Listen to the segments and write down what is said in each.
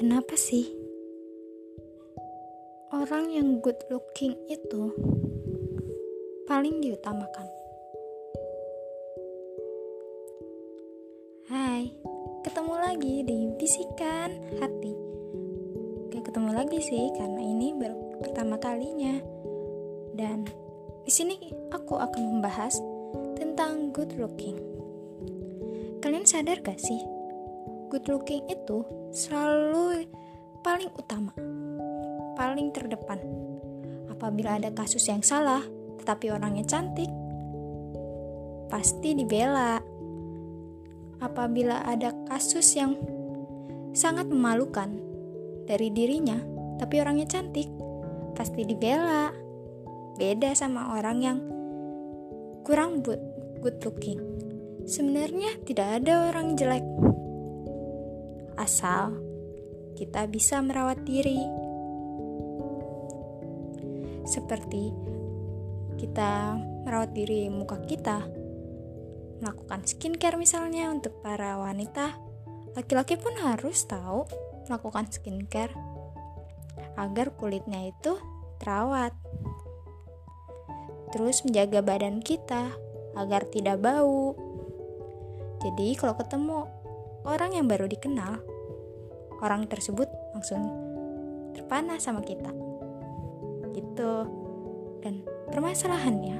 Kenapa sih orang yang good looking itu paling diutamakan? Hai, ketemu lagi di bisikan hati. Kayak ketemu lagi sih karena ini baru pertama kalinya. Dan di sini aku akan membahas tentang good looking. Kalian sadar gak sih? Good looking itu selalu paling utama, paling terdepan. Apabila ada kasus yang salah, tetapi orangnya cantik, pasti dibela. Apabila ada kasus yang sangat memalukan dari dirinya, tapi orangnya cantik, pasti dibela. Beda sama orang yang kurang good looking. Sebenarnya tidak ada orang jelek asal kita bisa merawat diri. Seperti kita merawat diri muka kita, melakukan skincare misalnya untuk para wanita, laki-laki pun harus tahu melakukan skincare agar kulitnya itu terawat. Terus menjaga badan kita agar tidak bau. Jadi kalau ketemu orang yang baru dikenal, orang tersebut langsung terpana sama kita. Gitu. Dan permasalahannya,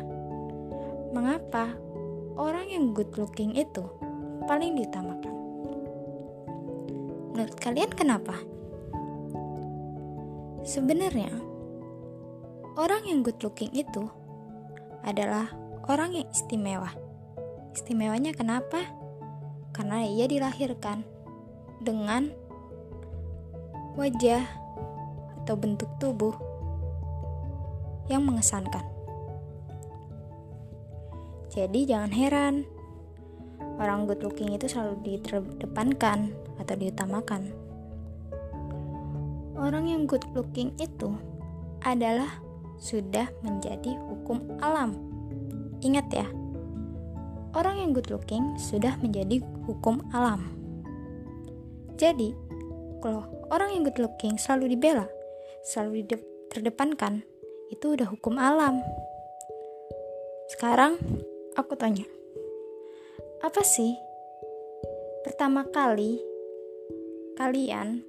mengapa orang yang good looking itu paling diutamakan? Menurut kalian kenapa? Sebenarnya, orang yang good looking itu adalah orang yang istimewa. Istimewanya kenapa? Karena ia dilahirkan dengan wajah atau bentuk tubuh yang mengesankan. Jadi jangan heran orang good looking itu selalu diterdepankan atau diutamakan. Orang yang good looking itu adalah sudah menjadi hukum alam. Ingat ya, orang yang good looking sudah menjadi hukum alam. Jadi, kalau orang yang good looking selalu dibela, selalu terdepankan, itu udah hukum alam. Sekarang aku tanya, apa sih pertama kali kalian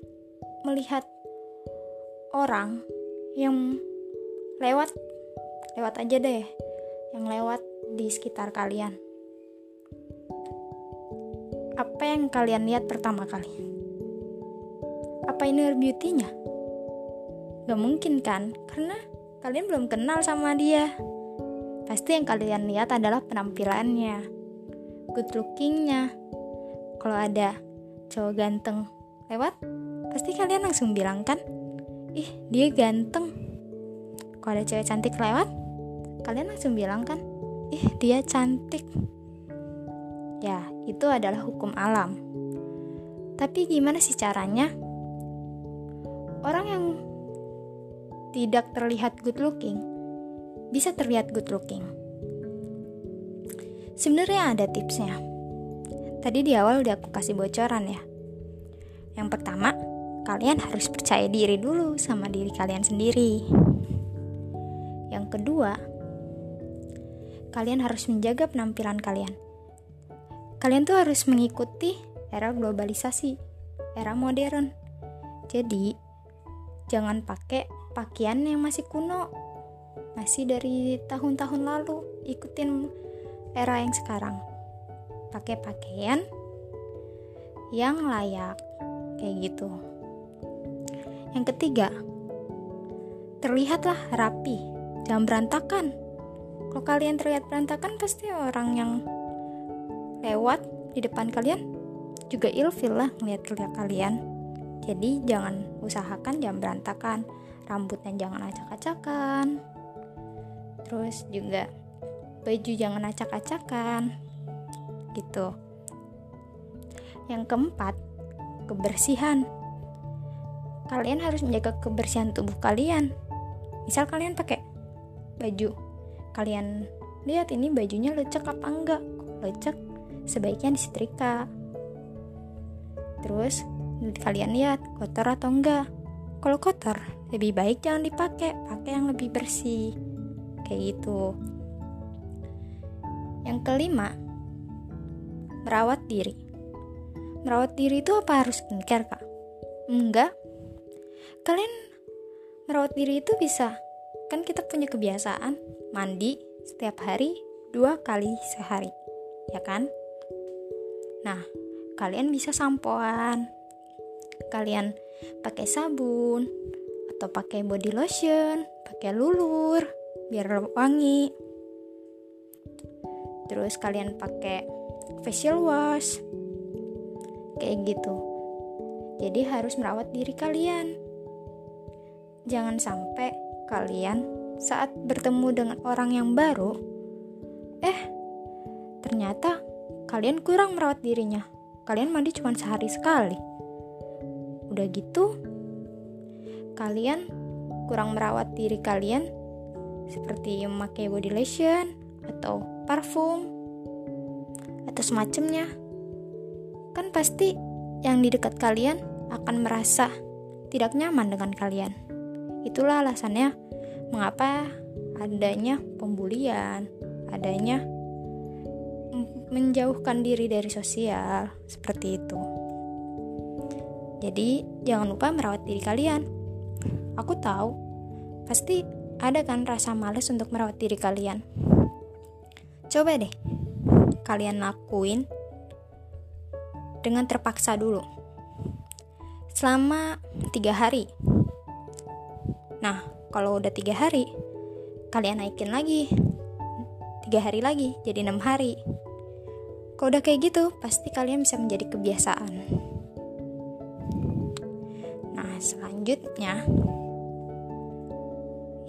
melihat orang yang lewat lewat aja deh yang lewat di sekitar kalian? Apa yang kalian lihat pertama kali apa inner beauty-nya? Gak mungkin kan, karena kalian belum kenal sama dia. Pasti yang kalian lihat adalah penampilannya, good looking-nya. Kalau ada cowok ganteng lewat, pasti kalian langsung bilang kan, ih dia ganteng. Kalau ada cewek cantik lewat, kalian langsung bilang kan, ih dia cantik. Ya, itu adalah hukum alam. Tapi gimana sih caranya? Orang yang tidak terlihat good looking bisa terlihat good looking. Sebenarnya ada tipsnya. Tadi di awal udah aku kasih bocoran ya. Yang pertama, kalian harus percaya diri dulu sama diri kalian sendiri. Yang kedua, kalian harus menjaga penampilan kalian. Kalian tuh harus mengikuti era globalisasi, era modern. Jadi, jangan pakai pakaian yang masih kuno. Masih dari tahun-tahun lalu. Ikutin era yang sekarang. Pakai pakaian yang layak. Kayak gitu. Yang ketiga terlihatlah rapi. Jangan berantakan. Kalau kalian terlihat berantakan pasti orang yang lewat di depan kalian juga ilfil lah ngeliat kalian. Jadi jangan usahakan jangan berantakan, rambutnya jangan acak-acakan. Terus juga baju jangan acak-acakan. Gitu. Yang keempat, kebersihan. Kalian harus menjaga kebersihan tubuh kalian. Misal kalian pakai baju, kalian lihat ini bajunya lecek apa enggak? Lecek, sebaiknya disetrika. Terus kalian lihat kotor atau enggak? Kalau kotor lebih baik jangan dipakai pakai yang lebih bersih. Kayak gitu. Yang kelima merawat diri. Merawat diri itu apa harus skincare kak? Enggak. Kalian merawat diri itu bisa. Kan kita punya kebiasaan mandi setiap hari dua kali sehari ya kan? Nah kalian bisa sampoan kalian pakai sabun atau pakai body lotion pakai lulur biar wangi. Terus kalian pakai facial wash. Kayak gitu. Jadi harus merawat diri kalian. Jangan sampai kalian saat bertemu dengan orang yang baru eh ternyata kalian kurang merawat dirinya. Kalian mandi cuma sehari sekali udah gitu kalian kurang merawat diri kalian seperti memakai body lotion atau parfum atau semacamnya kan pasti yang di dekat kalian akan merasa tidak nyaman dengan kalian. Itulah alasannya mengapa adanya pembulian adanya menjauhkan diri dari sosial seperti itu jadi, jangan lupa merawat diri kalian. Aku tahu, pasti ada kan rasa males untuk merawat diri kalian. Coba deh, kalian lakuin dengan terpaksa dulu. Selama tiga hari. Nah, kalau udah tiga hari, kalian naikin lagi. Tiga hari lagi, jadi enam hari. Kalau udah kayak gitu, pasti kalian bisa menjadi kebiasaan selanjutnya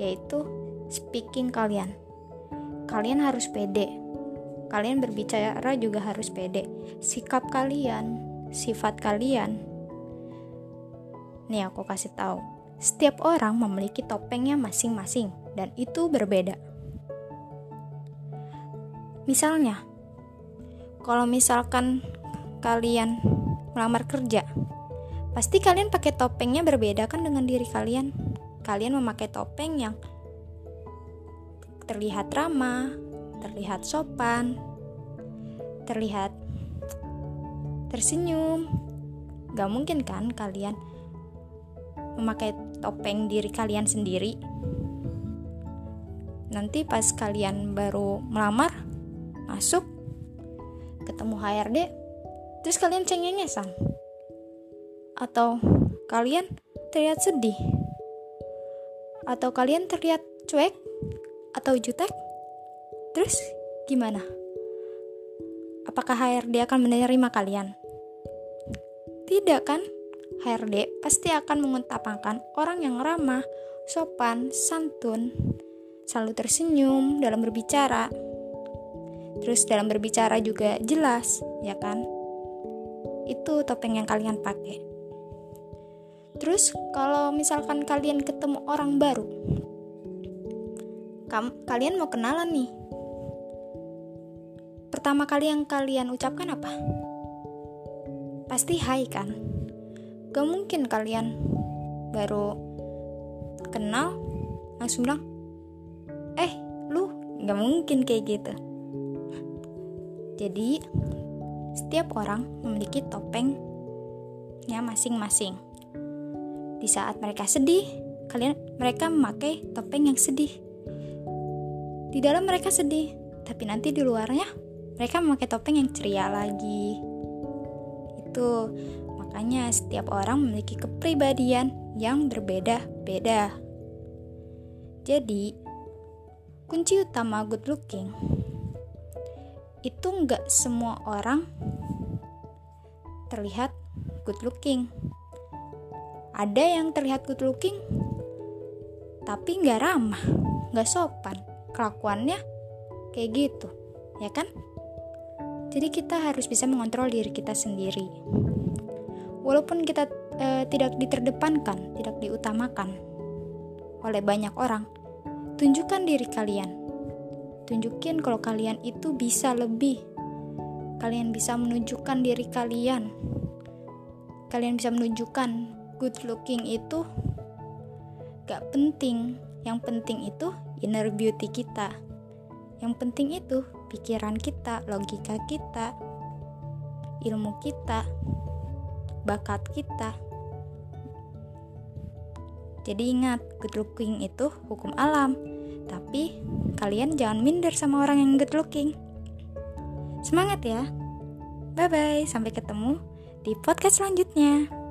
yaitu speaking kalian. Kalian harus pede. Kalian berbicara juga harus pede. Sikap kalian, sifat kalian. Nih aku kasih tahu. Setiap orang memiliki topengnya masing-masing dan itu berbeda. Misalnya, kalau misalkan kalian melamar kerja, Pasti kalian pakai topengnya berbeda kan dengan diri kalian. Kalian memakai topeng yang terlihat ramah, terlihat sopan, terlihat tersenyum. Gak mungkin kan kalian memakai topeng diri kalian sendiri. Nanti pas kalian baru melamar, masuk, ketemu HRD, terus kalian cengengesan atau kalian terlihat sedih? Atau kalian terlihat cuek? Atau jutek? Terus gimana? Apakah HRD akan menerima kalian? Tidak kan? HRD pasti akan mengutamakan orang yang ramah, sopan, santun, selalu tersenyum dalam berbicara. Terus dalam berbicara juga jelas, ya kan? Itu topeng yang kalian pakai. Terus kalau misalkan kalian ketemu orang baru, kam kalian mau kenalan nih. Pertama kali yang kalian ucapkan apa? Pasti hai kan? Gak mungkin kalian baru kenal langsung bilang, eh lu gak mungkin kayak gitu. Jadi setiap orang memiliki topengnya masing-masing. Di saat mereka sedih, kalian mereka memakai topeng yang sedih. Di dalam mereka sedih, tapi nanti di luarnya mereka memakai topeng yang ceria lagi. Itu makanya setiap orang memiliki kepribadian yang berbeda-beda. Jadi, kunci utama good looking itu nggak semua orang terlihat good looking ada yang terlihat good looking tapi nggak ramah nggak sopan. Kelakuannya kayak gitu ya kan? Jadi kita harus bisa mengontrol diri kita sendiri. Walaupun kita e, tidak diterdepankan tidak diutamakan oleh banyak orang tunjukkan diri kalian. Tunjukin kalau kalian itu bisa lebih. Kalian bisa menunjukkan diri kalian. Kalian bisa menunjukkan good looking itu gak penting. Yang penting itu inner beauty kita. Yang penting itu pikiran kita logika kita ilmu kita bakat kita. Jadi ingat good looking itu hukum alam. Tapi kalian jangan minder sama orang yang good looking. Semangat ya. Bye bye sampai ketemu di podcast selanjutnya